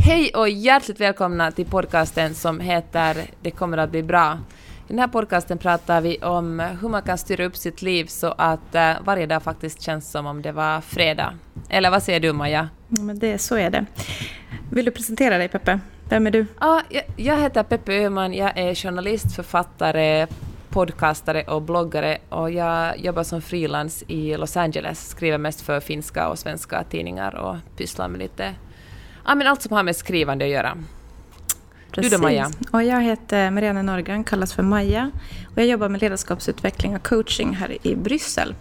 Hej och hjärtligt välkomna till podcasten som heter Det kommer att bli bra. I den här podcasten pratar vi om hur man kan styra upp sitt liv så att uh, varje dag faktiskt känns som om det var fredag. Eller vad säger du Maja? Ja, men det, så är det. Vill du presentera dig Peppe? Vem är du? Ja, jag, jag heter Peppe Öhman, jag är journalist, författare, podcastare och bloggare och jag jobbar som frilans i Los Angeles, skriver mest för finska och svenska tidningar och pysslar med lite ja, men allt som har med skrivande att göra. Precis. Du då Maja? Och jag heter Marianne Norgren, kallas för Maja. Och jag jobbar med ledarskapsutveckling och coaching här i Bryssel.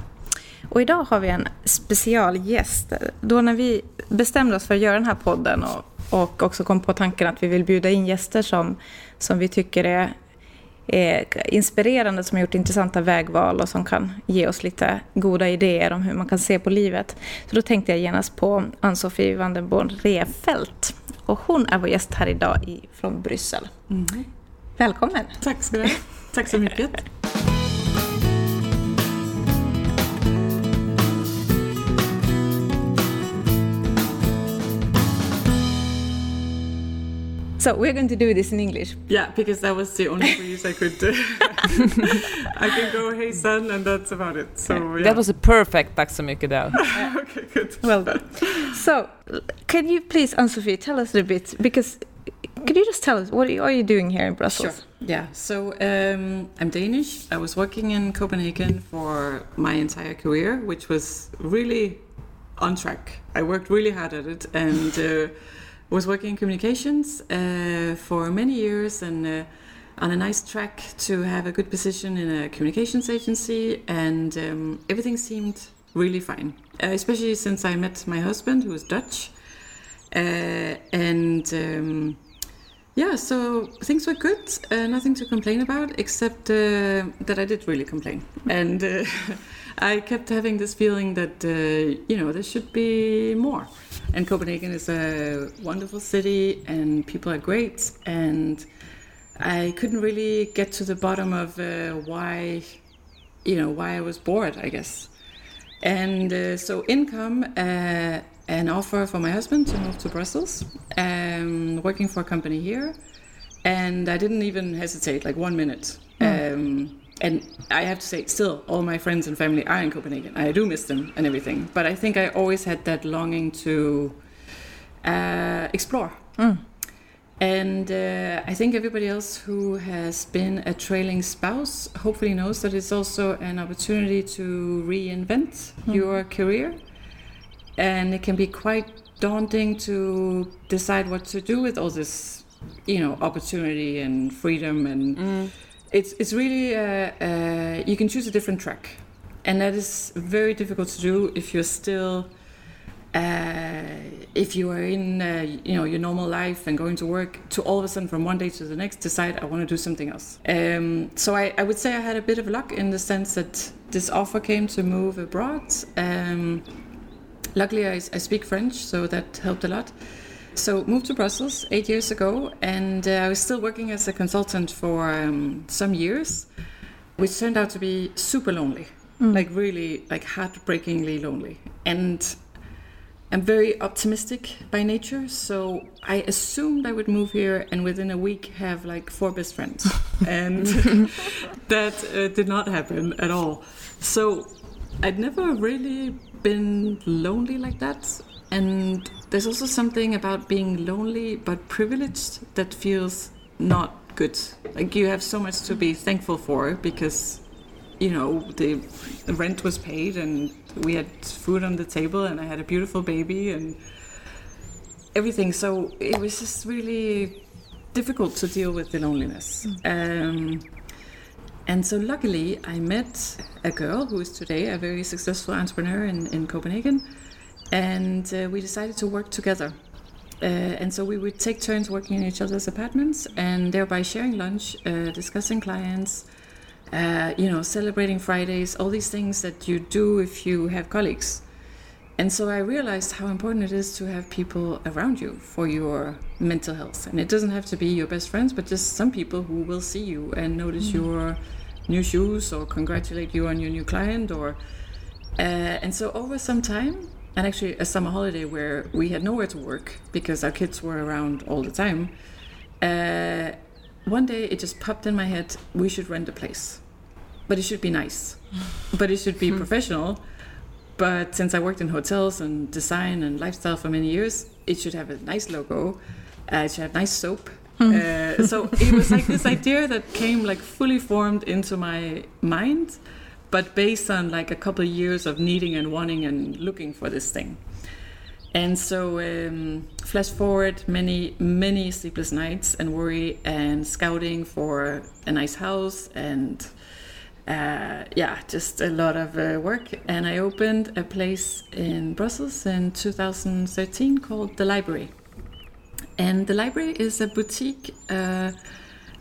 Och idag har vi en specialgäst. Då när vi bestämde oss för att göra den här podden och, och också kom på tanken att vi vill bjuda in gäster som, som vi tycker är är inspirerande, som har gjort intressanta vägval och som kan ge oss lite goda idéer om hur man kan se på livet. Så då tänkte jag genast på Ann-Sofie Vandenborn Refelt. Och hon är vår gäst här idag i, från Bryssel. Mm. Välkommen! Tack så mycket. So we're going to do this in English. Yeah, because that was the only phrase I could do. I can go hey son and that's about it. So yeah. That was a perfect tack så mycket though. okay, good. Well done. So can you please, Ann-Sofie, tell us a bit, because could you just tell us what are you doing here in Brussels? Sure. Yeah. So um, I'm Danish. I was working in Copenhagen for my entire career, which was really on track. I worked really hard at it and. Uh, was working in communications uh, for many years and uh, on a nice track to have a good position in a communications agency, and um, everything seemed really fine. Uh, especially since I met my husband, who is Dutch, uh, and um, yeah, so things were good. Uh, nothing to complain about, except uh, that I did really complain, and I kept having this feeling that you know there should be more and Copenhagen is a wonderful city, and people are great. And I couldn't really get to the bottom of uh, why, you know, why I was bored. I guess. And uh, so, income, uh, an offer for my husband to move to Brussels, um, working for a company here, and I didn't even hesitate, like one minute. Mm. Um, and I have to say, still, all my friends and family are in Copenhagen. I do miss them and everything, but I think I always had that longing to uh, explore. Mm. And uh, I think everybody else who has been a trailing spouse hopefully knows that it's also an opportunity to reinvent mm. your career. And it can be quite daunting to decide what to do with all this, you know, opportunity and freedom and. Mm it's it's really uh, uh, you can choose a different track, and that is very difficult to do if you're still uh, if you are in uh, you know your normal life and going to work to all of a sudden from one day to the next decide I want to do something else. Um, so I, I, would say I had a bit of luck in the sense that this offer came to move abroad. Um, luckily I, I speak French, so that helped a lot. So moved to Brussels eight years ago, and uh, I was still working as a consultant for um, some years, which turned out to be super lonely, mm. like really like heartbreakingly lonely. And I'm very optimistic by nature, so I assumed I would move here and within a week have like four best friends, and that uh, did not happen at all. So I'd never really been lonely like that and there's also something about being lonely but privileged that feels not good. Like you have so much to be thankful for because, you know, the, rent was paid and we had food on the table and I had a beautiful baby and everything. So it was just really difficult to deal with the loneliness. Mm. Um, and so luckily I met a girl who is today a very successful entrepreneur in, in Copenhagen and uh, we decided to work together. Uh, and so we would take turns working in each other's apartments and thereby sharing lunch, uh, discussing clients, uh, you know, celebrating Fridays, all these things that you do if you have colleagues. And so I realized how important it is to have people around you for your mental health. And it doesn't have to be your best friends, but just some people who will see you and notice mm. your new shoes or congratulate you on your new client or uh, and so over some time and actually a summer holiday where we had nowhere to work because our kids were around all the time. Uh, one day it just popped in my head: we should rent a place, but it should be nice, but it should be professional. But since I worked in hotels and design and lifestyle for many years, it should have a nice logo. Uh, it should have nice soap. Uh, so it was like this idea that came like fully formed into my mind, but based on like a couple of years of needing and wanting and looking for this thing. And so, um, flash forward many, many sleepless nights and worry and scouting for a nice house and uh, yeah, just a lot of uh, work. And I opened a place in Brussels in 2013 called The Library. And The Library is a boutique uh,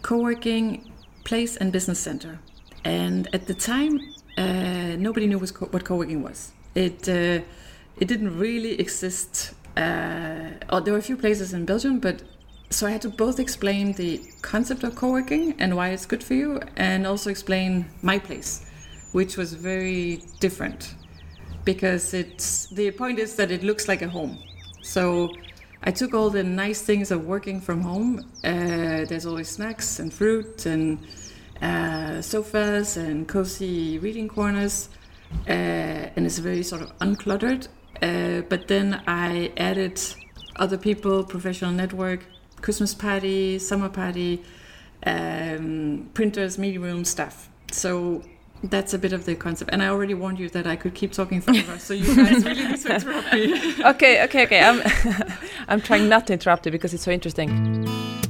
co working place and business center. And at the time, uh, nobody knew what co working was. It, uh, it didn't really exist. Uh, oh, there were a few places in Belgium, but so I had to both explain the concept of co-working and why it's good for you, and also explain my place, which was very different because it's the point is that it looks like a home. So I took all the nice things of working from home. Uh, there's always snacks and fruit and uh, sofas and cozy reading corners, uh, and it's very sort of uncluttered. Uh, but then I added other people, professional network, Christmas party, summer party, um, printers, meeting room stuff. So that's a bit of the concept. And I already warned you that I could keep talking forever, so you guys really need to interrupt me. okay, okay, okay. I'm I'm trying not to interrupt you because it's so interesting.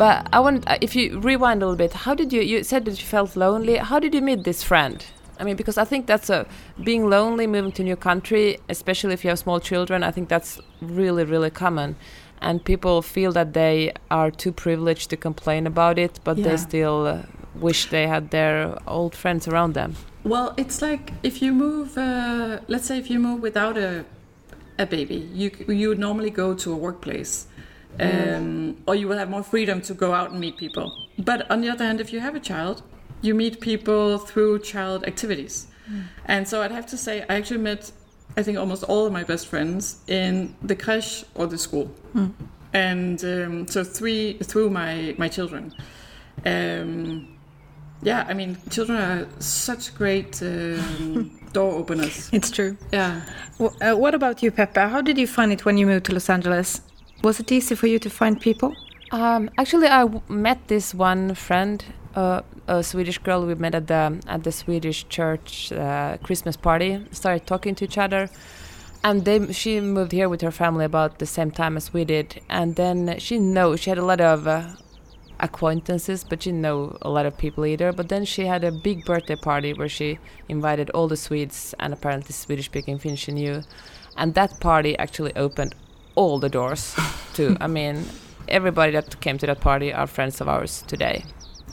But I want, uh, if you rewind a little bit, how did you? You said that you felt lonely. How did you meet this friend? I mean, because I think that's a being lonely, moving to a new country, especially if you have small children. I think that's really, really common, and people feel that they are too privileged to complain about it, but Yeah. they still uh, wish they had their old friends around them. Well, it's like if you move, uh, let's say if you move without a, a baby, you you would normally go to a workplace, um, or you will have more freedom to go out and meet people. But on the other hand, if you have a child, you meet people through child activities, and so I'd have to say I actually met, I think almost all of my best friends in the creche or the school, and um, so three through my my children. Um, yeah, I mean, children are such great um, door openers. It's true. Yeah. W- uh, what about you, Peppe? How did you find it when you moved to Los Angeles? Was it easy for you to find people? Um, actually, I met this one friend, uh, a Swedish girl. We met at the at the Swedish church uh, Christmas party. Started talking to each other, and she moved here with her family about the same time as we did. And then she know she had a lot of uh, acquaintances, but she know a lot of people either. But then she had a big birthday party where she invited all the Swedes and apparently Swedish-speaking Finns she knew, and that party actually opened all the doors to. I mean, everybody that came to that party are friends of ours today.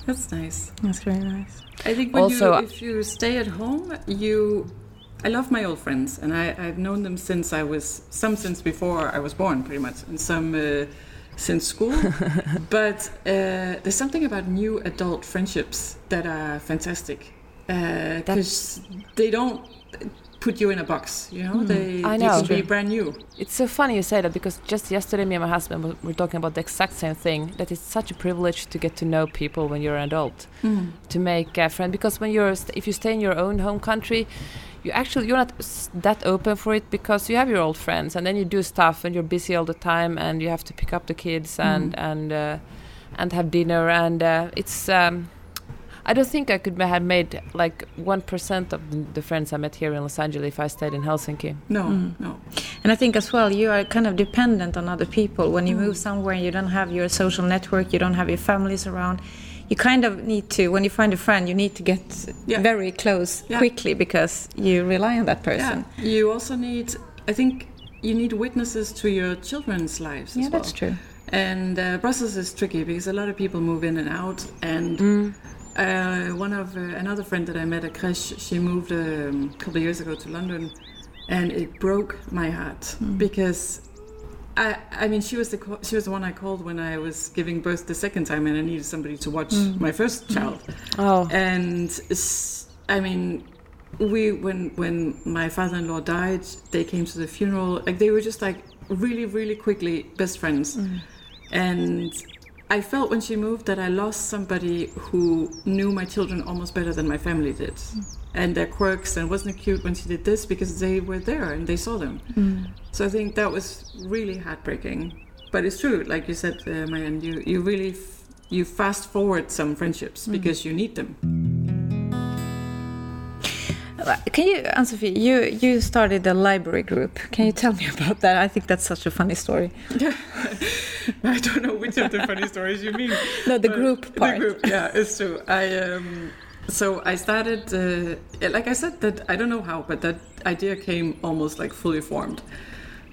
That's nice. That's very nice. I think when Also- you, if you stay at home, you. I love my old friends, and I, I've known them since I was some since before I was born, pretty much, and some uh, since school. but uh, there's something about new adult friendships that are fantastic because they don't put you in a box. You know, they, I they know. can be brand new. It's so funny you say that because just yesterday, me and my husband were- were talking about the exact same thing. That it's such a privilege to get to know people when you're an adult, to make a friend. Because when you're, st- if you stay in your own home country, you actually you're not s- that open for it because you have your old friends, and then you do stuff, and you're busy all the time, and you have to pick up the kids and and uh, and have dinner, and uh, it's. Um, I don't think I could have made like one percent of the, the friends I met here in Los Angeles if I stayed in Helsinki. No, mm. no. And I think as well, you are kind of dependent on other people. When you mm. move somewhere and you don't have your social network, you don't have your families around, you kind of need to, when you find a friend, you need to get Yeah. very close Yeah. quickly because you rely on that person. Yeah, you also need. I think you need witnesses to your children's lives. Yeah, as well. that's true. And uh, Brussels is tricky because a lot of people move in and out. And mm. Uh, one of uh, another friend that I met at Creche, she moved um, a couple of years ago to London, and it broke my heart because. I, I mean, she was the she was the one I called when I was giving birth the second time, and I needed somebody to watch my first child. Oh, and s- I mean, we when when my father-in-law died, they came to the funeral. Like they were just like really, really quickly best friends, and I felt when she moved that I lost somebody who knew my children almost better than my family did. Mm. And their quirks, and wasn't it cute when she did this because they were there and they saw them. Mm. So I think that was really heartbreaking. But it's true, like you said, uh, Maja, you, you really f- you fast forward some friendships mm. because you need them. Can you, Ann-Sophie, you, you started a library group. Can you tell me about that? I think that's such a funny story. I don't know which of the funny stories you mean. No, the group part. The group, yeah, it's true. I um, so I started, uh, like I said, that I don't know how, but that idea came almost like fully formed,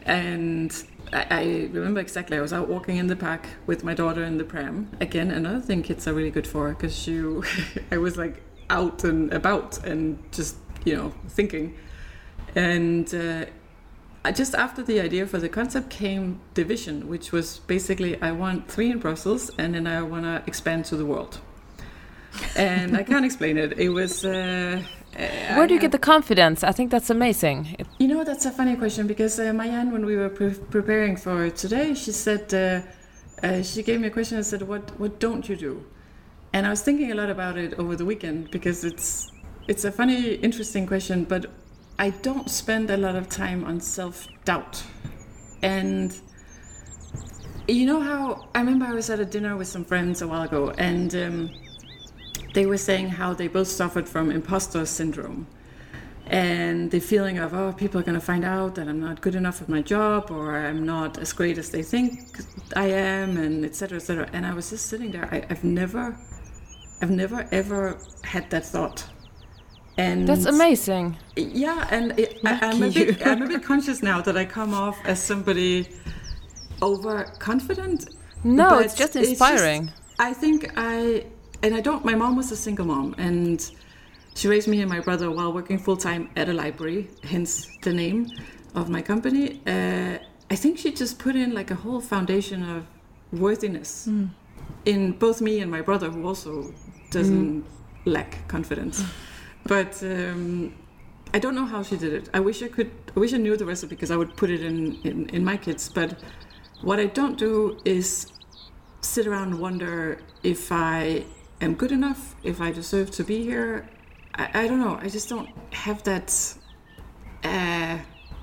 and I, I remember exactly. I was out walking in the park with my daughter in the pram. Again, another thing kids are really good for because you, I was like out and about and just you know thinking, and. Uh, I- just after the idea for the concept came division which was basically I want three in Brussels and then I want to expand to the world. And I can't explain it. It was. Uh, Where do you get the confidence? I think that's amazing. You know, that's a funny question because uh, Maja, when we were pre- preparing for today, she said uh, uh, she gave me a question and said, "What what don't you do?" And I was thinking a lot about it over the weekend because it's it's a funny, interesting question, but I don't spend a lot of time on self doubt, and you know how I remember I was at a dinner with some friends a while ago, and um, they were saying how they both suffered from imposter syndrome and the feeling of oh people are going to find out that i'm not good enough at my job or i'm not as great as they think i am and etc etc and i was just sitting there. I, i've never i've never ever had that thought and That's amazing. yeah, and it, I, I'm, a bit, I'm a bit conscious now that I come off as somebody overconfident. No, it's just inspiring. I think I, and I don't, my mom was a single mom, and she raised me and my brother while working full time at a library, hence the name of my company. Uh, I think she just put in like a whole foundation of worthiness mm. in both me and my brother, who also doesn't mm. lack confidence. Mm. But um, I don't know how she did it. I wish I could. I wish I knew the recipe because I would put it in, in in my kids. But what I don't do is sit around and wonder if I am good enough, if I deserve to be here. I, I don't know. I just don't have that uh,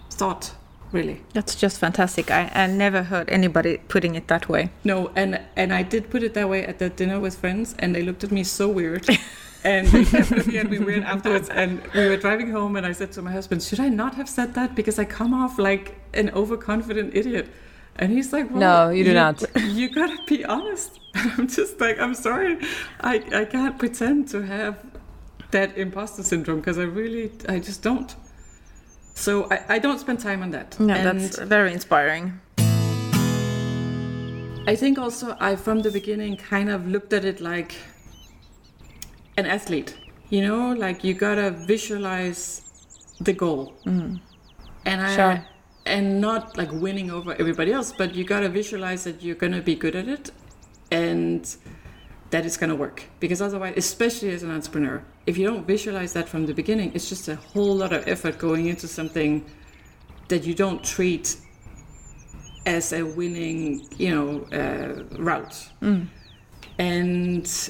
thought really. That's just fantastic. I, I never heard anybody putting it that way. No, and and I did put it that way at that dinner with friends, and they looked at me so weird. and they kept looking at me weird afterwards. And we were driving home, and I said to my husband, "Should I not have said that because I come off like an overconfident idiot?" And he's like, well, No, you do not. You gotta be honest." And I'm just like, "I'm sorry, I I can't pretend to have that imposter syndrome because I really I just don't." So I, I don't spend time on that. No, And- that's very inspiring. I think also I from the beginning kind of looked at it like an athlete. You know, like you gotta visualize the goal, and I Sure. and not like winning over everybody else, but you gotta visualize that you're gonna be good at it, and that it's gonna work. Because otherwise, especially as an entrepreneur, if you don't visualize that from the beginning, it's just a whole lot of effort going into something that you don't treat as a winning, you know, uh, route. And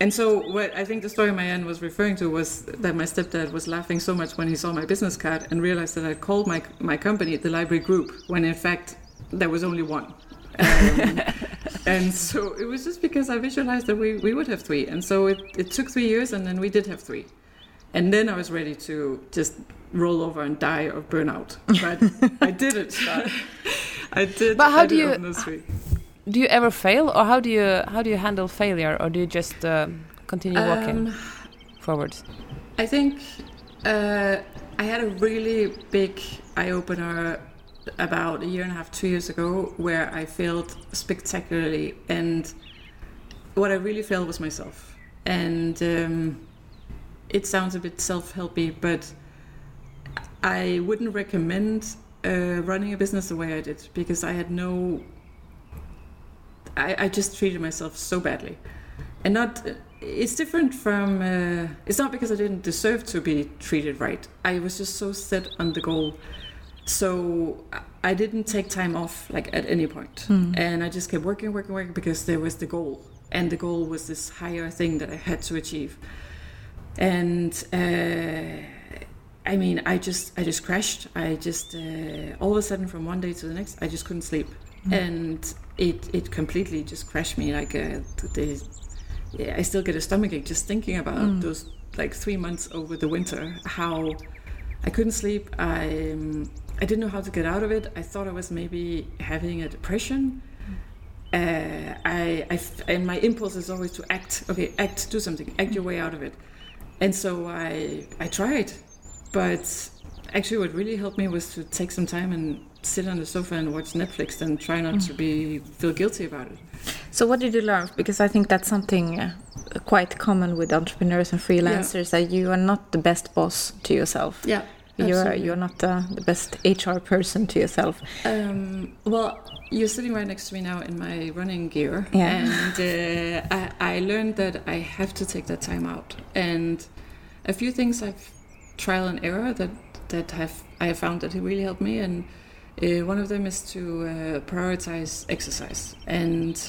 and so what I think the story Maja was referring to was that my stepdad was laughing so much when he saw my business card and realized that I called my my company the Library Group when in fact there was only one. Um, and so it was just because I visualized that we, we would have three. And so it, it took three years and then we did have three. And then I was ready to just roll over and die of burnout. But I did it. I did. But how do you- open those three. Do you ever fail, or how do you how do you handle failure, or do you just uh, continue walking Um, forwards? I think uh, I had a really big eye opener about a year and a half, two years ago, where I failed spectacularly. And what I really failed was myself. And um, it sounds a bit self helpy, but I wouldn't recommend uh, running a business the way I did because I had no. I, I just treated myself so badly. and not it's different from uh, it's not because i didn't deserve to be treated right. I was just so set on the goal. So i didn't take time off like at any point. and i just kept working working working because there was the goal. And the goal was this higher thing that i had to achieve. And uh, i mean i just i just crashed. I just uh, all of a sudden from one day to the next i just couldn't sleep and it it completely just crashed me like uh, the, yeah, I still get a stomachache just thinking about those like three months over the winter. How I couldn't sleep. I um, I didn't know how to get out of it. I thought I was maybe having a depression. Uh, I, I and my impulse is always to act. Okay, act, do something, act your way out of it. And so I I tried, but actually, what really helped me was to take some time and sit on the sofa and watch Netflix and try not to be feel guilty about it. So what did you learn? Because I think that's something uh, quite common with entrepreneurs and freelancers that you are not the best boss to yourself. Yeah, You're you're not uh, the best HR person to yourself. Um, well, you're sitting right next to me now in my running gear, Yeah. and uh, I, I learned that I have to take that time out. And a few things I've trial and error that that have I have found that it really helped me, and uh, one of them is to uh, prioritize exercise. And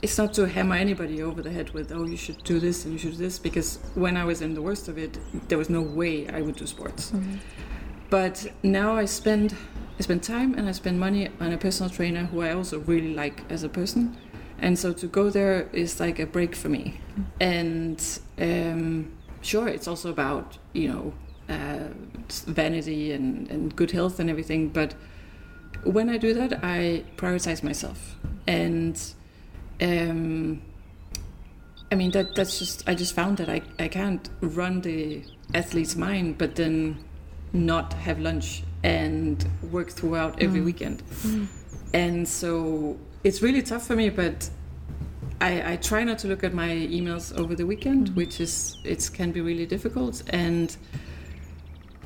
it's not to hammer anybody over the head with, oh, you should do this and you should do this, because when I was in the worst of it, there was no way I would do sports. But now I spend I spend time and I spend money on a personal trainer who I also really like as a person, and so to go there is like a break for me. And um, sure, it's also about you know uh, vanity and, and good health and everything, but when I do that, I prioritize myself and. Um, I mean that that's just I just found that I, I can't run the athlete's mind but then not have lunch and work throughout every mm. weekend. Mm. And so it's really tough for me but I, I try not to look at my emails over the weekend, mm-hmm. which is it can be really difficult and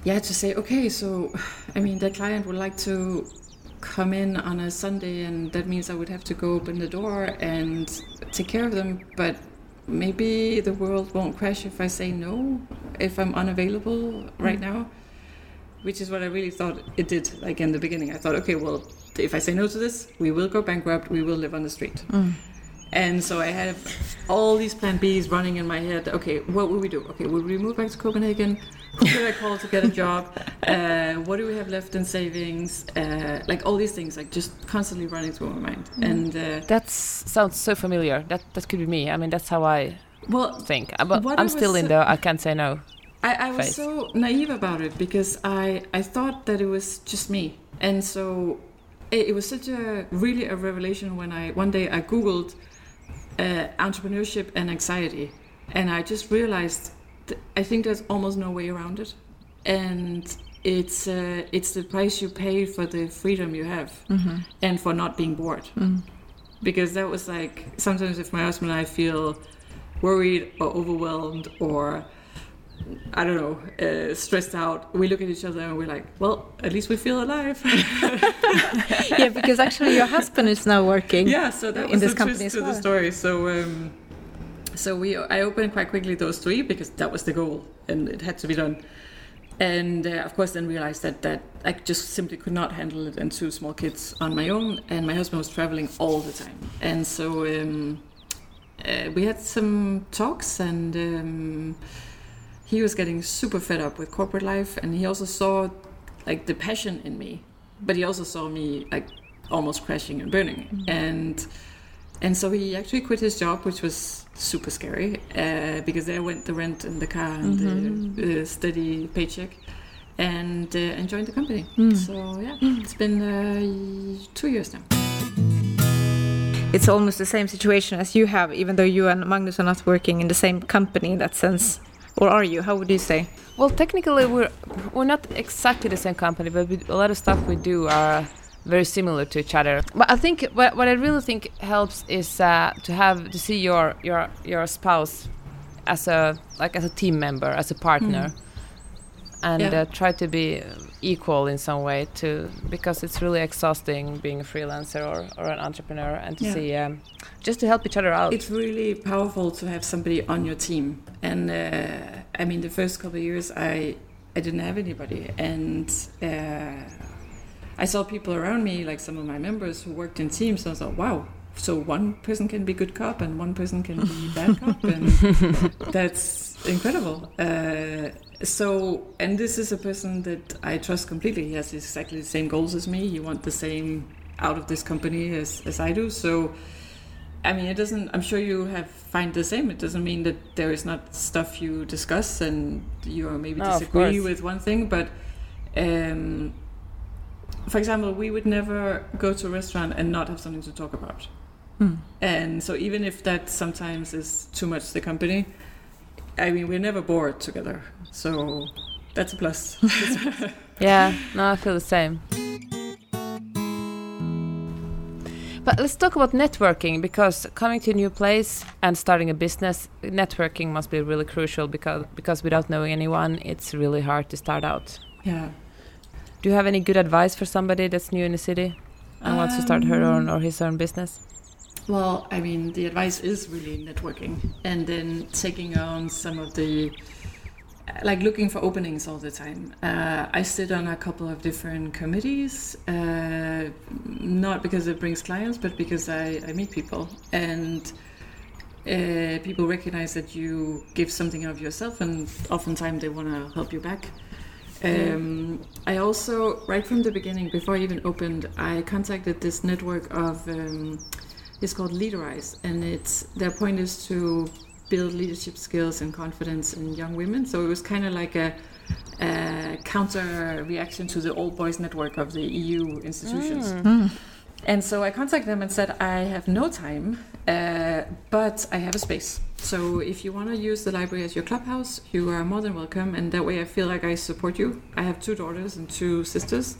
yeah to say okay so I mean the client would like to come in on a Sunday and that means I would have to go open the door and take care of them but maybe the world won't crash if I say no if I'm unavailable mm-hmm. right now which is what I really thought it did like in the beginning I thought okay well if I say no to this we will go bankrupt we will live on the street mm. and so I had all these plan Bs running in my head. Okay, what will we do? Okay, will we move back to Copenhagen? Who should I call to get a job? Uh, what do we have left in savings? Uh, like all these things, like just constantly running through my mind. And uh, That sounds so familiar. That that could be me. I mean, that's how I well, think. Uh, But I'm still was in so- the I can't say no. I, I was so naive about it because I, I thought that it was just me. And so it, it was such a really a revelation when I one day I Googled uh, entrepreneurship and anxiety. And I just realized th- I think there's almost no way around it. And it's uh, it's the price you pay for the freedom you have and for not being bored. Because that was like sometimes if my husband and I feel worried or overwhelmed or I don't know, uh, stressed out, we look at each other and we're like, well, at least we feel alive. yeah, because actually your husband is now working. yeah, so that In was this the company twist as to well. the story. So, um, so we, I opened quite quickly those three because that was the goal and it had to be done. And uh, of course, then realized that that I just simply could not handle it and two small kids on my own. And my husband was traveling all the time, and so um, uh, we had some talks and. Um, he was getting super fed up with corporate life and he also saw like the passion in me but he also saw me like almost crashing and burning and and so he actually quit his job which was super scary uh, because there went the rent and the car and the, the steady paycheck and uh, and joined the company so yeah it's been uh, two years now It's almost the same situation as you have, even though you and Magnus are not working in the same company in that sense. Or are you? How would you say? Well, technically, we're we're not exactly the same company, but we, a lot of stuff we do are very similar to each other. But I think what, what I really think helps is uh, to have to see your your your spouse as a like as a team member, as a partner. and Yeah. uh, try to be equal in some way to because it's really exhausting being a freelancer or, or an entrepreneur and to Yeah. see um, just to help each other out. It's really powerful to have somebody on your team. And uh, I mean, the first couple of years, I I didn't have anybody, and uh, I saw people around me, like some of my members who worked in teams. And I thought, wow. So one person can be good cop and one person can be bad cop, and that's incredible. Uh, so, and this is a person that I trust completely. He has exactly the same goals as me. He wants the same out of this company as, as I do. So, I mean, it doesn't. I'm sure you have find the same. It doesn't mean that there is not stuff you discuss and you maybe disagree course. with one thing. But, um, for example, we would never go to a restaurant and not have something to talk about. Hmm. And so, even if that sometimes is too much the company, I mean, we're never bored together. So that's a plus. yeah, no, I feel the same. But let's talk about networking because coming to a new place and starting a business, networking must be really crucial because because without knowing anyone, it's really hard to start out. yeah. Do you have any good advice for somebody that's new in the city and wants to start her own or his own business? Well, I mean, the advice is really networking and then taking on some of the, like looking for openings all the time. Uh, I sit on a couple of different committees, uh, not because it brings clients, but because I, I meet people and uh, people recognize that you give something of yourself and oftentimes they want to help you back. Um, I also, right from the beginning, before I even opened, I contacted this network of, um, it's called Leaderize, and it's their point is to build leadership skills and confidence in young women. So it was kind of like a, a counter reaction to the old boys network of the EU institutions. And so I contacted them and said, I have no time, uh, but I have a space. So if you want to use the library as your clubhouse, you are more than welcome. And that way I feel like I support you. I have two daughters and two sisters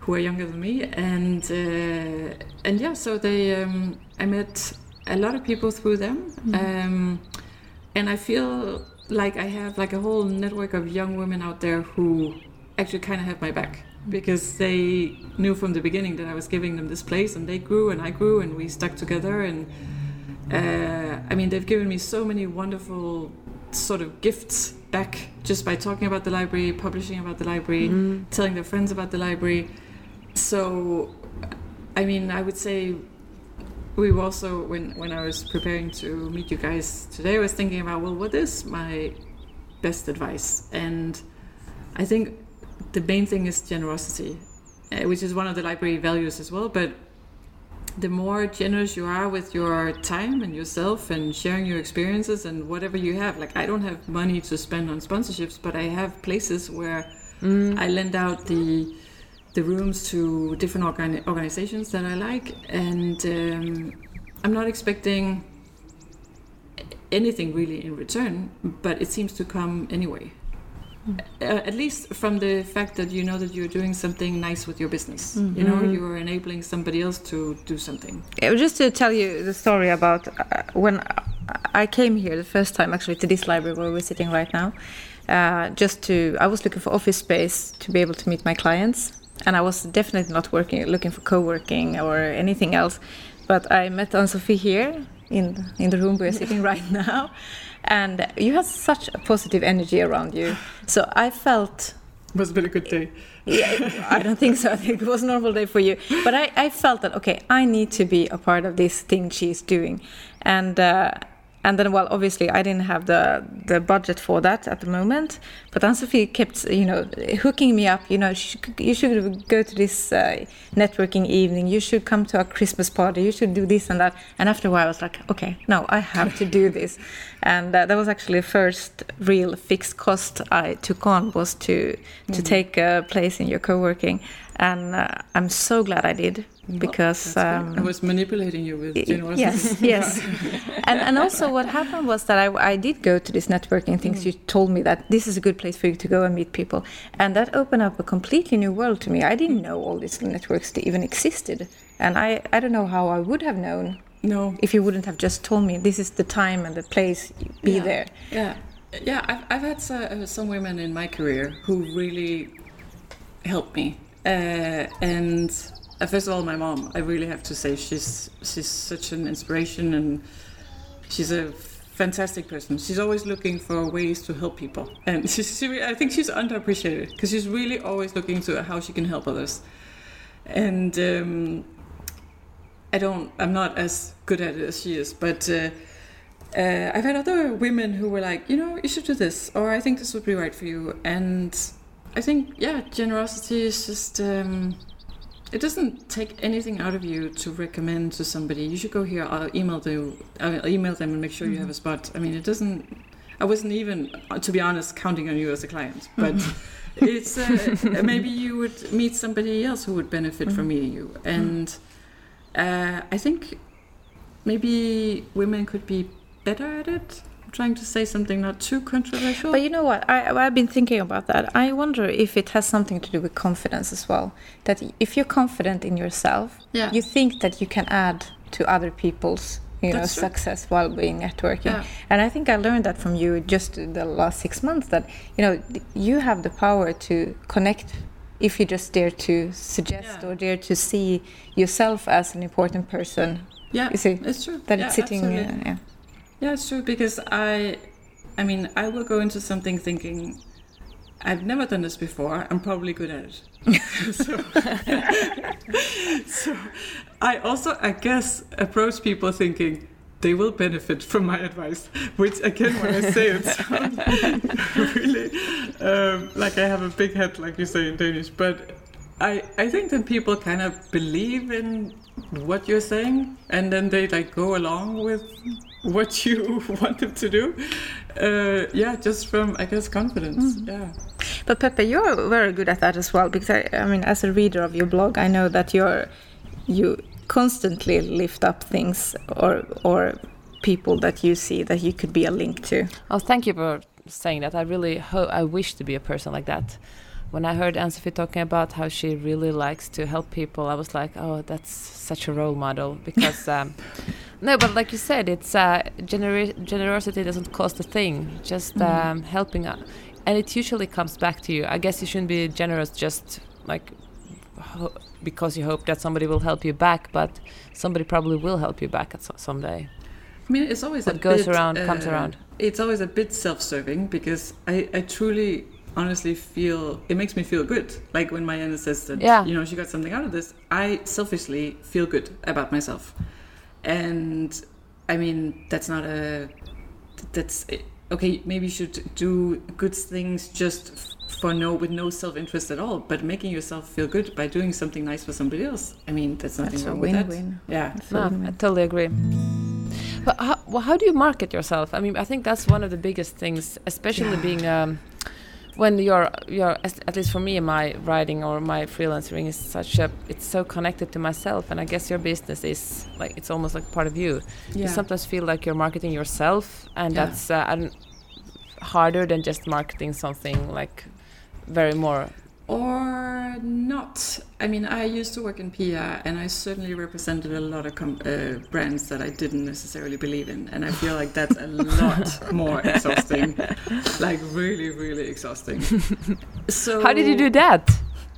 who are younger than me. And uh, and yeah, so they um, I met a lot of people through them. Um, and I feel like I have like a whole network of young women out there who actually kind of have my back because they knew from the beginning that I was giving them this place and they grew and I grew and we stuck together and uh, I mean they've given me so many wonderful sort of gifts back just by talking about the library, publishing about the library, telling their friends about the library. So I mean I would say we were also when when I was preparing to meet you guys today I was thinking about well what is my best advice and I think the main thing is generosity, uh, which is one of the library values as well. But the more generous you are with your time and yourself and sharing your experiences and whatever you have, like I don't have money to spend on sponsorships, but I have places where I lend out the the rooms to different organi- organizations that I like, and um, I'm not expecting anything really in return, but it seems to come anyway. Uh, at least from the fact that you know that you're doing something nice with your business. You know, you are enabling somebody else to do something. Yeah, just to tell you the story about uh, when I came here the first time, actually to this library where we're sitting right now. Uh, just to, I was looking for office space to be able to meet my clients, and I was definitely not working, looking for co-working or anything else. But I met Anne Sophie here in in the room we're sitting right now, and you had such a positive energy around you. So I felt have been a good day. yeah, I don't think so. I think it was a normal day for you. But I, I felt that okay, I need to be a part of this thing she's doing, and uh, and then well, obviously I didn't have the the budget for that at the moment. But Anne Sophie kept you know hooking me up. You know, "Sh- you should go to this uh, networking evening. You should come to a Christmas party. You should do this and that. And after a while, I was like, okay, no, I have to do this. And uh, that was actually the first real fixed cost I took on was to to take a place in your co-working, and uh, I'm so glad I did because That's great. I um, was manipulating you with y- generosity. yes, yes, and and also what happened was that I I did go to this networking things. You told me that this is a good place for you to go and meet people, and that opened up a completely new world to me. I didn't know all these networks that even existed, and I I don't know how I would have known No. if you wouldn't have just told me this is the time and the place. Be Yeah. there. Yeah. yeah, I've, I've had uh, some women in my career who really helped me. Uh, and uh, first of all, my mom, I really have to say, she's she's such an inspiration and she's a fantastic person. She's always looking for ways to help people, and she, I think she's underappreciated because she's really always looking to how she can help others. And um, I don't, I'm not as good at it as she is, but. Uh, uh, I've had other women who were like, you know, you should do this, or I think this would be right for you. And I think, yeah, generosity is just, um, it doesn't take anything out of you to recommend to somebody. You should go here. I'll email them. I'll email them and make sure mm-hmm. you have a spot. I mean, it doesn't. I wasn't even, to be honest, counting on you as a client, but. it's uh, maybe you would meet somebody else who would benefit mm-hmm. from meeting you and uh, i think maybe women could be better at it. Trying to say something not too controversial. But you know what? I, I've been thinking about that. I wonder if it has something to do with confidence as well. That if you're confident in yourself, yeah. you think that you can add to other people's you know success while being networking yeah. and i think i learned that from you just the last six months that you know you have the power to connect if you just dare to suggest yeah. or dare to see yourself as an important person yeah you see it's true that yeah, it's sitting uh, yeah yeah, it's true because I, I mean, I will go into something thinking, I've never done this before. I'm probably good at it. so, so I also, I guess, approach people thinking they will benefit from my advice. Which again, when I say it, sounds really um, like I have a big head, like you say in Danish. But I, I think that people kind of believe in what you're saying, and then they like go along with what you want them to do. Uh, yeah, just from I guess confidence. Mm. Yeah. But Peppe, you're very good at that as well because I, I mean, as a reader of your blog, I know that you're you constantly lift up things or or people that you see that you could be a link to. Oh, thank you for saying that. I really hope I wish to be a person like that when I heard Anne-Sophie talking about how she really likes to help people, I was like, oh, that's such a role model because. Um, no, but like you said, it's uh, gener- generosity doesn't cost a thing. Just mm. um, helping, out. and it usually comes back to you. I guess you shouldn't be generous just like because you hope that somebody will help you back, but somebody probably will help you back at so- someday. I mean, it's always what a goes bit, around uh, comes around. It's always a bit self-serving because I, I truly honestly feel it makes me feel good. Like when Marianne says that, yeah. you know, she got something out of this. I selfishly feel good about myself, and I mean that's not a that's okay. Maybe you should do good things just for no with no self interest at all, but making yourself feel good by doing something nice for somebody else. I mean, that's nothing that's wrong with that. Win. Yeah, no, I totally agree. But how, well, how do you market yourself? I mean, I think that's one of the biggest things, especially yeah. being um, when you're you're at least for me my writing or my freelancing is such a it's so connected to myself and i guess your business is like it's almost like part of you yeah. you sometimes feel like you're marketing yourself and yeah. that's uh, harder than just marketing something like very more or not. I mean, I used to work in PR, and I certainly represented a lot of uh, brands that I didn't necessarily believe in, and I feel like that's a lot more exhausting, like really, really exhausting. So, how did you do that?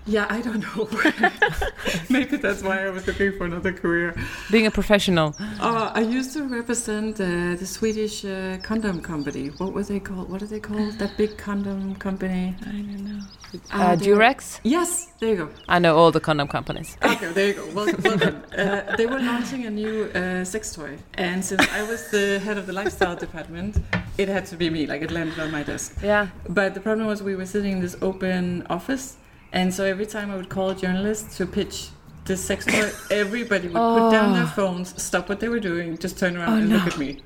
Yeah, I don't know. Maybe that's why I was looking for another career. Being a professional. Uh, I used to represent uh, the Swedish uh, condom company. What were they called? What are they called? That big condom company? I don't know. Uh, Durex? Yes, there you go. I know all the condom companies. Okay, there you go. Well done. Uh, they were launching a new uh, sex toy. And since I was the head of the lifestyle department, it had to be me. Like, it landed on my desk. Yeah. But the problem was we were sitting in this open office and so every time I would call a journalist to pitch this sex toy, everybody would oh. put down their oh. phones, stop what they were doing, just turn around oh, and no. look at me.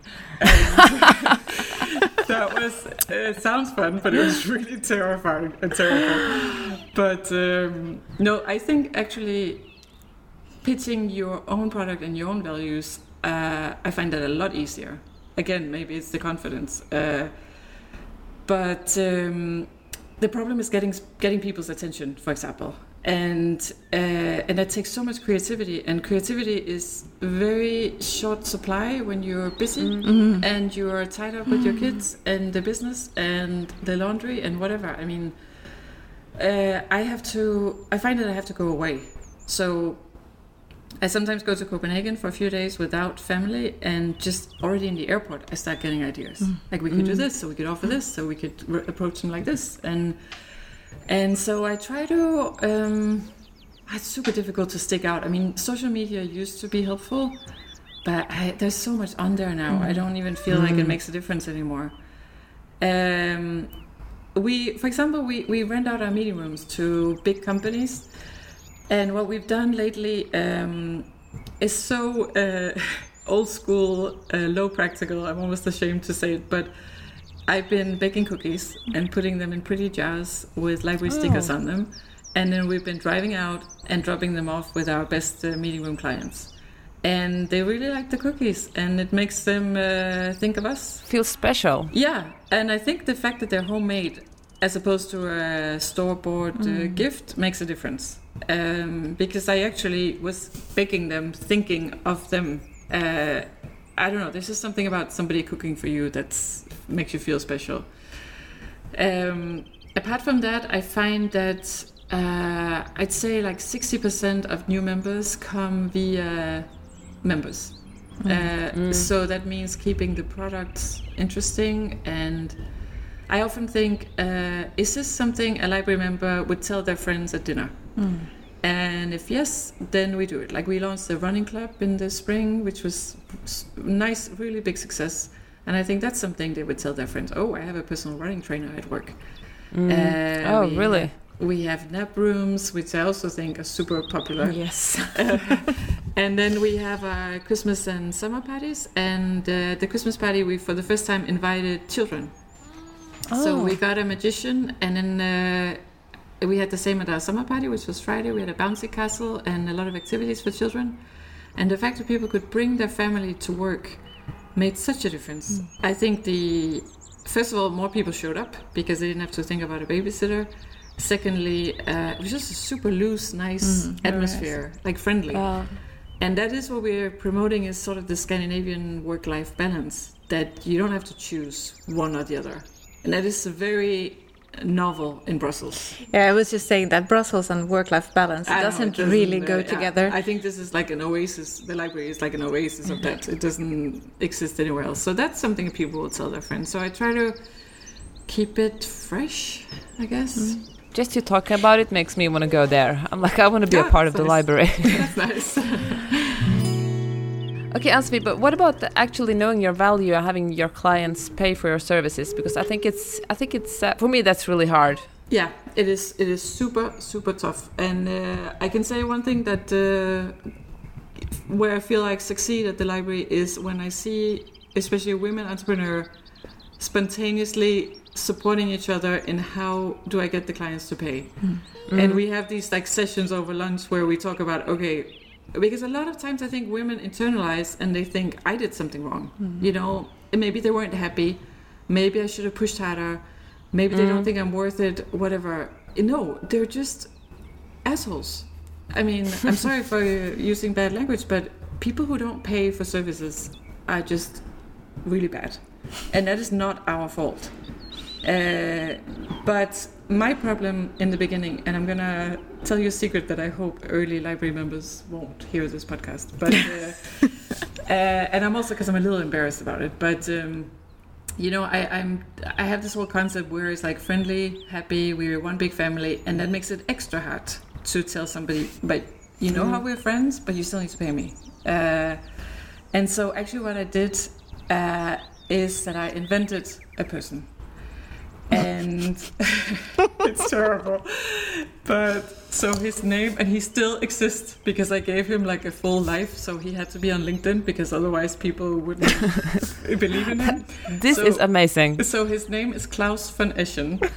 that was, it sounds fun, but it was really terrifying and terrible. But um, no, I think actually pitching your own product and your own values, uh, I find that a lot easier. Again, maybe it's the confidence. Uh, but um, the problem is getting getting people's attention, for example. And uh, and that takes so much creativity. And creativity is very short supply when you're busy Mm-hmm. and you're tied up with your kids and the business and the laundry and whatever. I mean uh, i have to i find that i have to go away. So i sometimes go to copenhagen for a few days without family and just already in the airport i start getting ideas. Like we could do this so we could offer this so we could r- approach them like this. And and so I try to. Um, it's super difficult to stick out. I mean, social media used to be helpful, but I, there's so much on there now. I don't even feel like it makes a difference anymore. Um, we, for example, we, we rent out our meeting rooms to big companies, and what we've done lately um, is so uh, old school, uh, low practical. I'm almost ashamed to say it, but I've been baking cookies and putting them in pretty jars with library stickers on them. And then we've been driving out and dropping them off with our best uh, meeting room clients. And they really like the cookies, and it makes them uh, think of us. Feels special. Yeah, and I think the fact that they're homemade as opposed to a store bought uh, gift makes a difference. Um, because I actually was baking them thinking of them. Uh, I don't know, there's just something about somebody cooking for you that makes you feel special. Um, apart from that, I find that uh, I'd say like 60% of new members come via members. Uh, So that means keeping the products interesting. And I often think, uh, is this something a library member would tell their friends at dinner? And if yes, then we do it. Like we launched the running club in the spring, which was nice, really big success. And I think that's something they would tell their friends. Oh, I have a personal running trainer at work. Uh, Oh, we really? we have nap rooms, which I also think are super popular. Yes. And then we have our Christmas and summer parties. And uh, the Christmas party, we for the first time invited children. Oh. So we got a magician, and then uh, we had the same at our summer party, which was Friday. We had a bouncy castle and a lot of activities for children. And the fact that people could bring their family to work made such a difference. I think the first of all, more people showed up because they didn't have to think about a babysitter. Secondly, uh, it was just a super loose, nice atmosphere, like friendly. Uh, And that is what we're promoting is sort of the Scandinavian work-life balance that you don't have to choose one or the other. And that is a very novel in Brussels. Yeah, I was just saying that Brussels and work-life balance it I know, doesn't, it really uh, go yeah. together. I think this is like an oasis. The library is like an oasis of that. It doesn't exist anywhere else. So that's something people will tell their friends. So I try to keep it fresh, I guess. just you talking about it makes me want to go there. I'm like, I want to be a part of the library. That's nice. okay, Ansvi, but what about the actually knowing your value and having your clients pay for your services? Because I think it's, I think it's, uh, for me, that's really hard. Yeah, it is. It is super, super tough. And uh, I can say one thing that uh, where I feel like succeed at the library is when I see, especially a women entrepreneur, spontaneously supporting each other in how do I get the clients to pay. And we have these like sessions over lunch where we talk about okay, because a lot of times I think women internalize and they think I did something wrong. You know, maybe they weren't happy. Maybe I should have pushed harder. Maybe they don't think I'm worth it. Whatever. No, they're just assholes. I mean, I'm sorry for using bad language, but people who don't pay for services are just really bad, and that is not our fault. Uh, but my problem in the beginning, and I'm gonna tell you a secret that I hope early library members won't hear this podcast, but uh, uh, and I'm also because I'm a little embarrassed about it, but. Um, you know, I, I'm I have this whole concept where it's like friendly, happy, we're one big family, and that makes it extra hard to tell somebody, but you know how we're friends, but you still need to pay me. Uh, and so actually, what I did uh, is that I invented a person, and it's terrible, but so his name and he still exists because I gave him like a full life, so he had to be on LinkedIn because otherwise people wouldn't believe in him. This So- is amazing. So his name is Klaus van Eschen.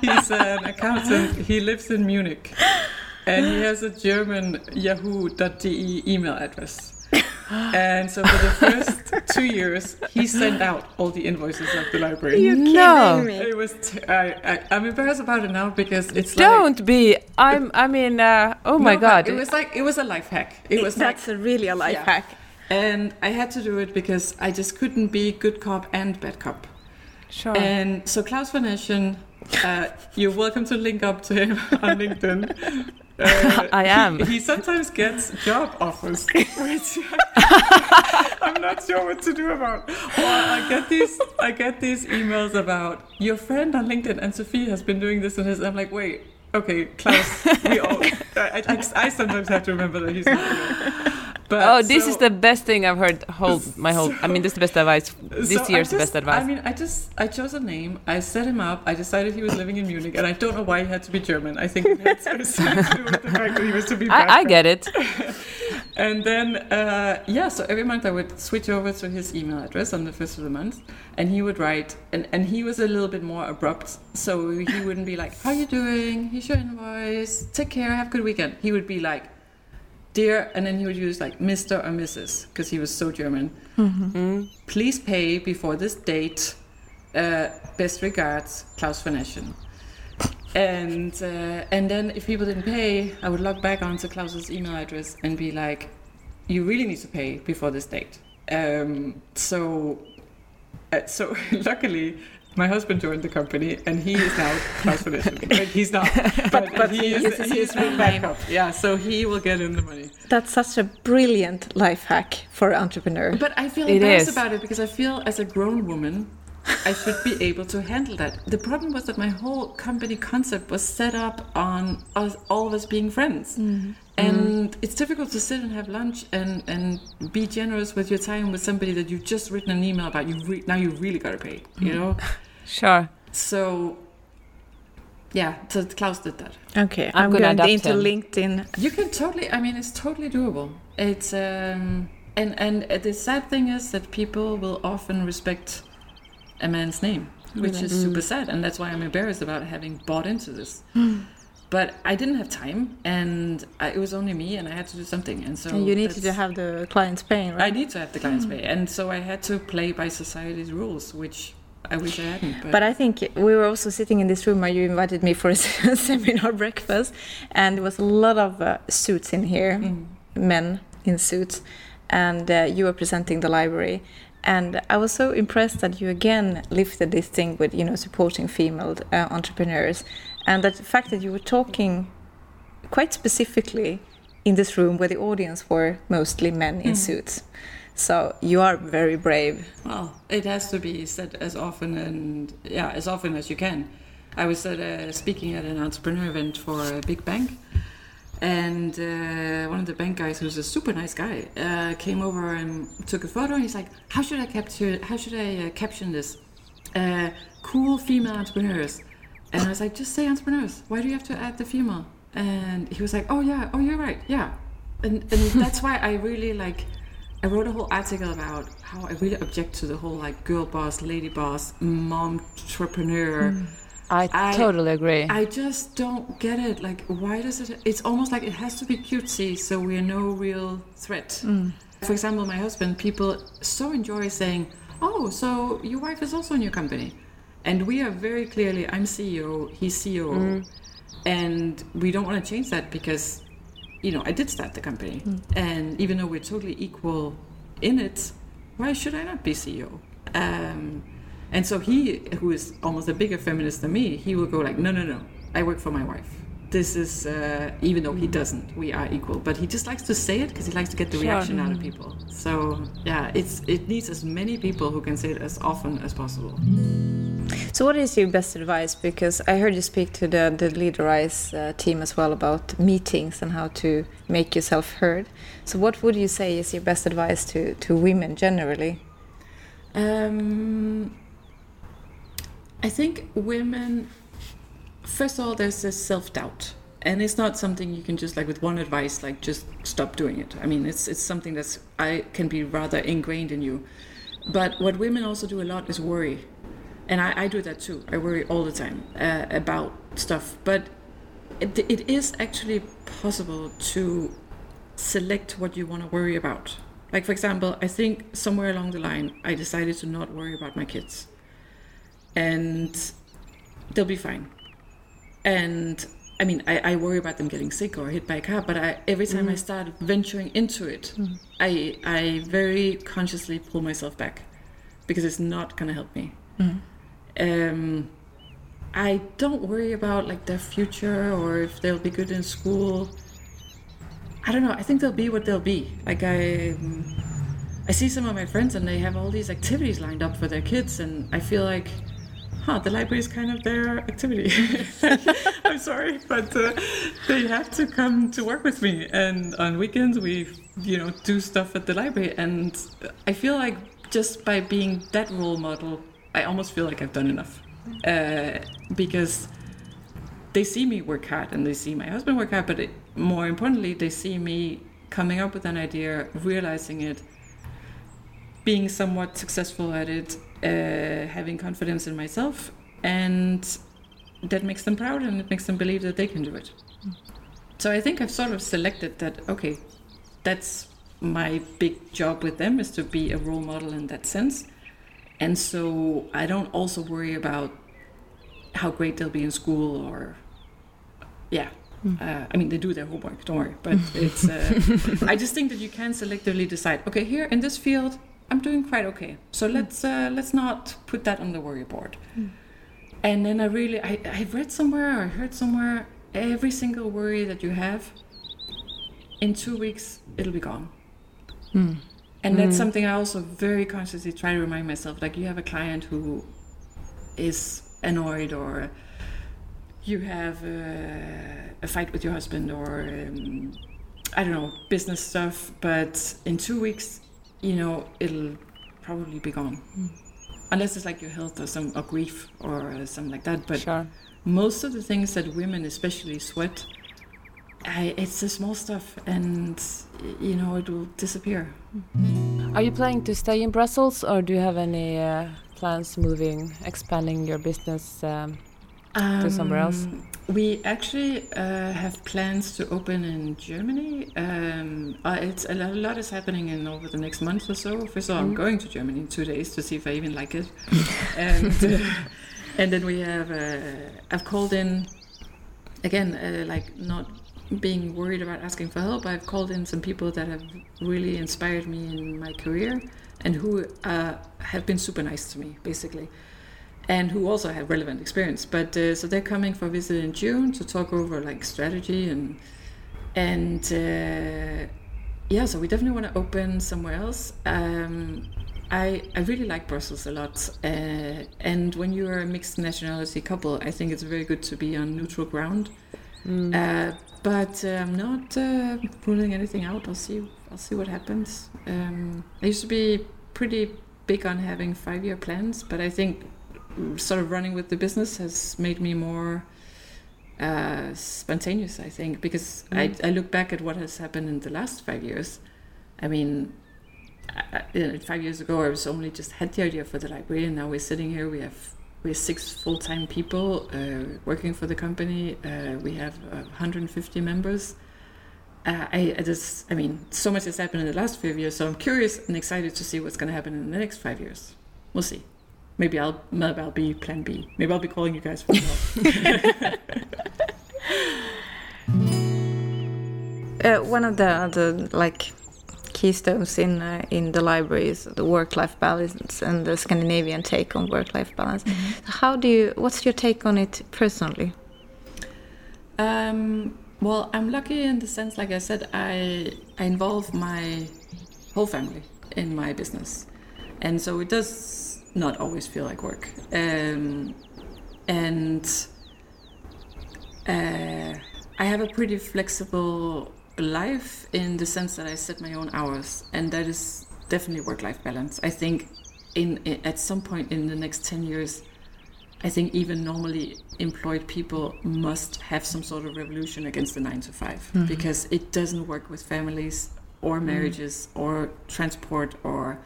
He- he's an accountant. He lives in Munich. And he has a German yahoo.de email address. and so for the first two years, he sent out all the invoices of the library. You're No. kidding me. It was. T- I, I, I'm embarrassed about it now because it's Don't like. be. I'm. I mean. Uh, oh my No, but God. It was like it was a life hack. It was like That's a really a life Yeah. hack. And I had to do it because I just couldn't be good cop and bad cop. sure. And so Klaus Van Eschen, uh, you're welcome to link up to him on LinkedIn. Uh, I am. He, he sometimes gets job offers, which I'm not sure what to do about. Or I get these, I get these emails about your friend on LinkedIn and Sophie has been doing this and this. I'm like, wait, okay, Klaus. We all, I, I, I sometimes have to remember that he's not. But oh, this so- is the best thing I've heard. Whole my whole. I mean, this is the best advice. This so year's just- best advice. I mean, I just I chose a name. I set him up. I decided he was living in Munich, and I don't know why he had to be German. I think it had something to do with the fact that he was to be. I, I get it. And then uh, yeah, so every month I would switch over to his email address on the first of the month, and he would write. And and he was a little bit more abrupt, so he wouldn't be like, "How you doing? Here's your invoice. Take care. Have a good weekend." He would be like. Dear, and then he would use like Mr. or Mrs. because he was so German Mm. please pay before this date. Uh, best regards, Klaus van Eschen. And uh, and then if people didn't pay, I would log back onto Klaus's email address and be like, "You really need to pay before this date." Um, so, uh, so luckily, my husband joined the company, and he is now Klaus van Eschen. Like, he's not, but, but he, he is he is real my backup. Yeah, so he will get in the money. That's such a brilliant life hack for an entrepreneur. But I feel It embarrassed is. about it because I feel as a grown woman, I should be able to handle that. The problem was that my whole company concept was set up on us, all of us being friends. Mm-hmm. And it's difficult to sit and have lunch and, and be generous with your time with somebody that you've just written an email about. You re- now you really gotta pay, you mm-hmm. know. Sure. So, yeah, so Klaus did that. Okay, I'm I'm, gonna going adapt into him. LinkedIn. You can totally. I mean, it's totally doable. It's um, and and the sad thing is that people will often respect a man's name, which is super sad, and that's why I'm embarrassed about having bought into this. But I didn't have time, and I, it was only me, and I had to do something, and so and you need to have the clients paying, right. I need to have the clients pay, and so I had to play by society's rules, which I wish I hadn't. But, But I think we were also sitting in this room where you invited me for a seminar breakfast, and there was a lot of uh, suits in here, Mm. men in suits, and uh, you were presenting the library. And I was so impressed that you again lifted this thing with, you know, supporting female uh, entrepreneurs, and that the fact that you were talking quite specifically in this room where the audience were mostly men in Mm. suits. So you are very brave. Well, it has to be said as often and yeah, as often as you can. I was at a, speaking at an entrepreneur event for a big bank, and uh, one of the bank guys, who's a super nice guy, uh, came over and took a photo. And he's like, "How should I capture? How should I uh, caption this? Uh, cool female entrepreneurs." And I was like, "Just say entrepreneurs. Why do you have to add the female?" And he was like, "Oh yeah, oh you're right, yeah." And and that's why I really like. I wrote a whole article about how I really object to the whole like girl boss, lady boss, mom entrepreneur. Mm. I, I- totally agree. I just don't get it. Like, why does it? It's almost like it has to be cutesy, so we're no real threat. Mm. For example, my husband, people so enjoy saying, "Oh, so your wife is also in your company," and we are very clearly, I'm CEO, he's COO, mm. and we don't want to change that because, you know, I did start the company, and even though we're totally equal in it, why should I not be CEO? Um, and so he, who is almost a bigger feminist than me, he will go like, no, no, no, I work for my wife. This is, uh, even though he doesn't, we are equal. But he just likes to say it because he likes to get the Sure. reaction out of people. So yeah, it's it needs as many people who can say it as often as possible. So, what is your best advice? Because I heard you speak to the the Leaderize uh, team as well about meetings and how to make yourself heard. So, what would you say is your best advice to to women generally? Um, I think women, first of all, there's this self doubt. And it's not something you can just like with one advice, like just stop doing it. I mean, it's it's something that's I can be rather ingrained in you. But what women also do a lot is worry, and I, I do that too. I worry all the time uh, about stuff. But it, it is actually possible to select what you want to worry about. Like, for example, I think somewhere along the line, I decided to not worry about my kids. And they'll be fine. And I mean, I, I worry about them getting sick or hit by a car, but I, every time I mm. start venturing into it, mm. I, I very consciously pull myself back because it's not going to help me. Mm. Um, I don't worry about like their future or if they'll be good in school. I don't know. I think they'll be what they'll be. Like I, um, I see some of my friends and they have all these activities lined up for their kids, and I feel like, huh, the library is kind of their activity. I'm sorry, but uh, they have to come to work with me, and on weekends we, you know, do stuff at the library, and I feel like just by being that role model, I almost feel like I've done enough, uh, because they see me work hard and they see my husband work hard, but it, more importantly, they see me coming up with an idea, realizing it, being somewhat successful at it, uh, having confidence in myself, and that makes them proud and it makes them believe that they can do it. So I think I've sort of selected that, okay, that's my big job with them is to be a role model in that sense. And so I don't also worry about how great they'll be in school or yeah. Uh, i mean they do their homework don't worry. But it's uh, i just think that you can selectively decide okay here in this field i'm doing quite okay. So let's uh, let's not put that on the worry board. And then i really I, i read somewhere or i heard somewhere every single worry that you have in two weeks it'll be gone and that's something i also very consciously try to remind myself like you have a client who is annoyed or you have uh, a fight with your husband or um, I don't know business stuff, but in two weeks, you know, it'll probably be gone. Unless it's like your health or some or grief or uh, something like that. But Sure. most of the things that women especially sweat, I, it's the small stuff, and you know it will disappear. Are you planning to stay in Brussels or do you have any uh, plans moving, expanding your business um, to somewhere else? Um, We actually uh, have plans to open in Germany. Um, uh, it's a lot, a lot is happening in over the next month or so. First of all, I'm going to Germany in two days to see if I even like it, and uh, and then we have uh, I've called in again, uh, like not being worried about asking for help. I've called in some people that have really inspired me in my career and who uh, have been super nice to me, basically and who also have relevant experience. But uh, so they're coming for a visit in June to talk over like strategy and and uh, yeah. So we definitely want to open somewhere else. Um, I I really like Brussels a lot, uh, and when you are a mixed nationality couple, I think it's very good to be on neutral ground. Uh, but I'm not uh, ruling anything out. I'll see. I'll see what happens. Um, I used to be pretty big on having five-year plans, but I think sort of running with the business has made me more uh, spontaneous, I think, because I, I look back at what has happened in the last five years. I mean, I, I- you know, five years ago, I was only just had the idea for the library, and now we're sitting here. We have we have six full time people uh, working for the company. Uh, we have uh, 150 members. Uh, I, I just, I mean, so much has happened in the last five years, so I'm curious and excited to see what's going to happen in the next five years. We'll see. Maybe I'll maybe I'll be Plan B. Maybe I'll be calling you guys for help. Uh, one of the, the like keystones in uh, in the library is the work-life balance and the Scandinavian take on work-life balance. How do you? What's your take on it personally? Um, well, I'm lucky in the sense, like I said, I I involve my whole family in my business, and so it does not always feel like work. Um, and uh, I have a pretty flexible life in the sense that I set my own hours, and that is definitely work-life balance. I think in, in at some point in the next ten years, I think even normally employed people must have some sort of revolution against the nine to 5 because it doesn't work with families or marriages or transport or.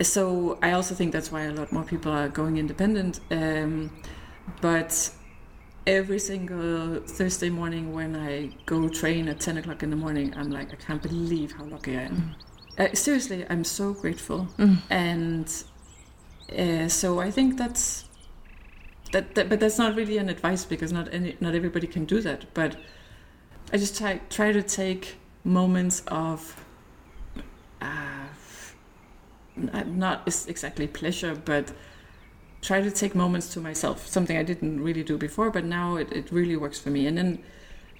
So I also think that's why a lot more people are going independent. Um, but every single Thursday morning when I go train at ten o'clock in the morning, I'm like, I can't believe how lucky I am. uh, seriously, I'm so grateful, Mm. and uh, so I think that's that, that. But that's not really an advice because not any, not everybody can do that. But I just try try to take moments of. Uh, not exactly pleasure, but try to take moments to myself. Something I didn't really do before, but now it, it really works for me. And then,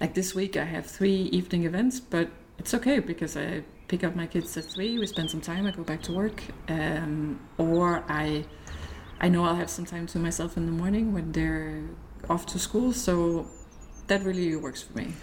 like this week, I have three evening events, but it's okay because I pick up my kids at three. We spend some time. I go back to work, um, or I, I know I'll have some time to myself in the morning when they're off to school. So that really works for me.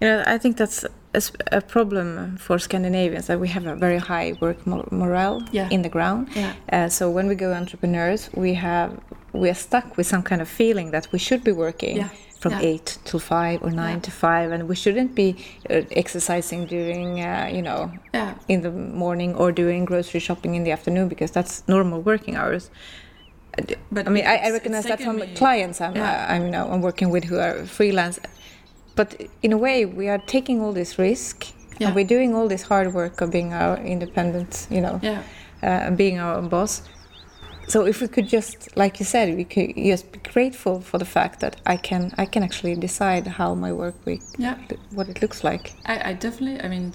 You know, I think that's a, a problem for Scandinavians that we have a very high work mor- morale Yeah. in the ground. Yeah. Uh, so when we go entrepreneurs, we have we are stuck with some kind of feeling that we should be working Yeah. from Yeah. eight till five or nine Yeah. to five, and we shouldn't be uh, exercising during uh, you know Yeah. in the morning or doing grocery shopping in the afternoon because that's normal working hours. But I mean, I, I recognize that from clients I'm, uh, I'm, you know, I'm working with who are freelance. But in a way, we are taking all this risk Yeah. and we're doing all this hard work of being our independent, you know, Yeah. uh, and being our own boss. So if we could just, like you said, we could just be grateful for the fact that I can, I can actually decide how my work week, Yeah. what it looks like. I, I definitely, I mean,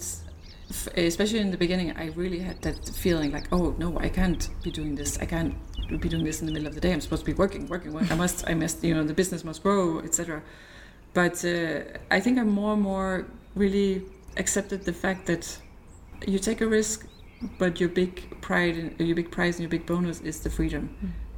especially in the beginning, I really had that feeling like, oh no, I can't be doing this. I can't be doing this in the middle of the day. I'm supposed to be working, working. working. I must, I must, you know, the business must grow, etc. But uh, I think I'm more and more really accepted the fact that you take a risk, but your big pride, and your big prize, and your big bonus is the freedom.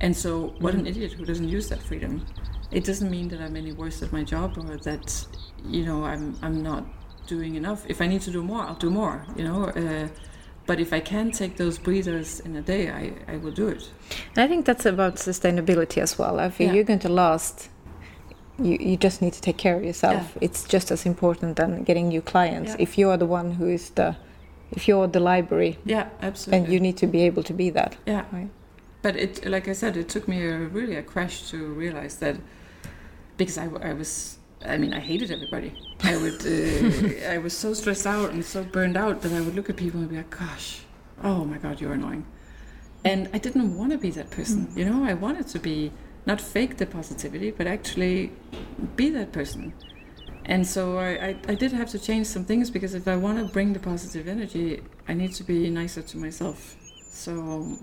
And so, what an idiot who doesn't use that freedom. It doesn't mean that I'm any worse at my job or that, you know, I'm I'm not doing enough. If I need to do more, I'll do more. You know. Uh, but if I can take those breathers in a day, I, I will do it. And I think that's about sustainability as well. I feel Yeah. you're going to last. You, you just need to take care of yourself. Yeah. It's just as important than getting new clients. Yeah. If you're the one who is the, if you're the library, Yeah, absolutely. and you need to be able to be that. Yeah. Right. But it, like I said, it took me a, really a crash to realize that because I, I was, I mean, I hated everybody. I would, uh, I was so stressed out and so burned out that I would look at people and be like, gosh, oh my God, you're annoying. And I didn't want to be that person. You know, I wanted to be not fake the positivity, but actually be that person. And so I, I, I did have to change some things because if I want to bring the positive energy, I need to be nicer to myself. So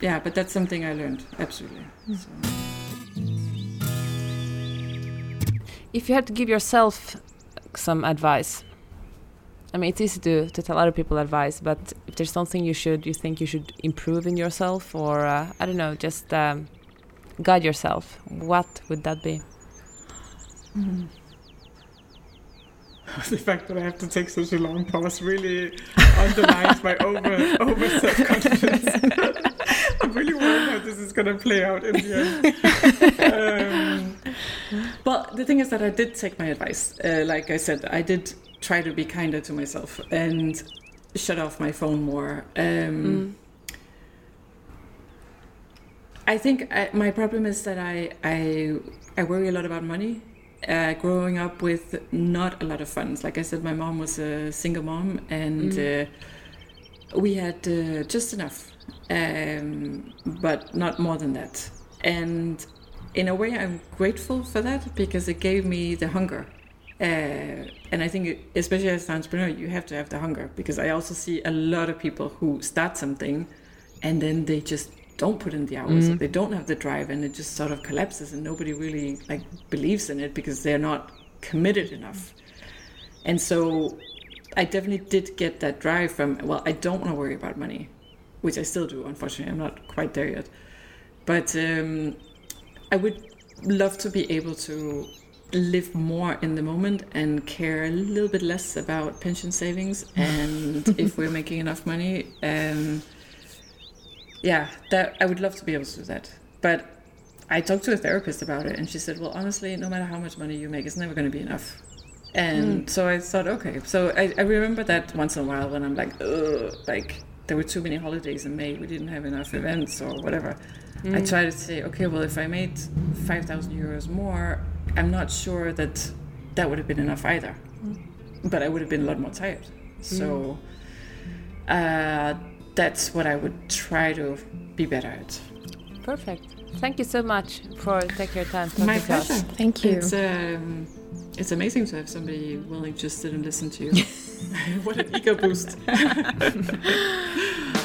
yeah, but that's something I learned absolutely. So. If you had to give yourself some advice, I mean, it's easy to, to tell other people advice, but if there's something you should, you think you should improve in yourself, or uh, I don't know, just um, guide yourself, what would that be? the fact that I have to take such a long pause really underlines my over over self confidence. I'm really worried how this is gonna play out in the end. Um, well, the thing is that I did take my advice. Uh, like I said, I did try to be kinder to myself and shut off my phone more. Um, I think I, my problem is that I, I I worry a lot about money. Uh, growing up with not a lot of funds, like I said, my mom was a single mom, and uh, we had uh, just enough, um, but not more than that. And in a way, I'm grateful for that because it gave me the hunger. Uh, and I think, especially as an entrepreneur, you have to have the hunger because I also see a lot of people who start something and then they just don't put in the hours. Or they don't have the drive and it just sort of collapses and nobody really like believes in it because they're not committed enough. And so i definitely did get that drive from well i don't want to worry about money which i still do unfortunately. I'm not quite there yet. But um, i would love to be able to live more in the moment and care a little bit less about pension savings and if we're making enough money um, yeah, that I would love to be able to do that. But I talked to a therapist about it, and she said, "Well, honestly, no matter how much money you make, it's never going to be enough." And hmm. so I thought, okay. So I, I remember that once in a while when I'm like, Ugh, like there were too many holidays in May, we didn't have enough events or whatever. I hmm. try to say, okay, well, if I made five thousand euros more, I'm not sure that that would have been enough either. Hmm. But I would have been a lot more tired. So uh, that's what I would try to be better at. Perfect. Thank you so much for taking your time talking My pleasure. us. Thank you. It's um, it's amazing to have somebody willing to sit and listen to you. what an ego boost.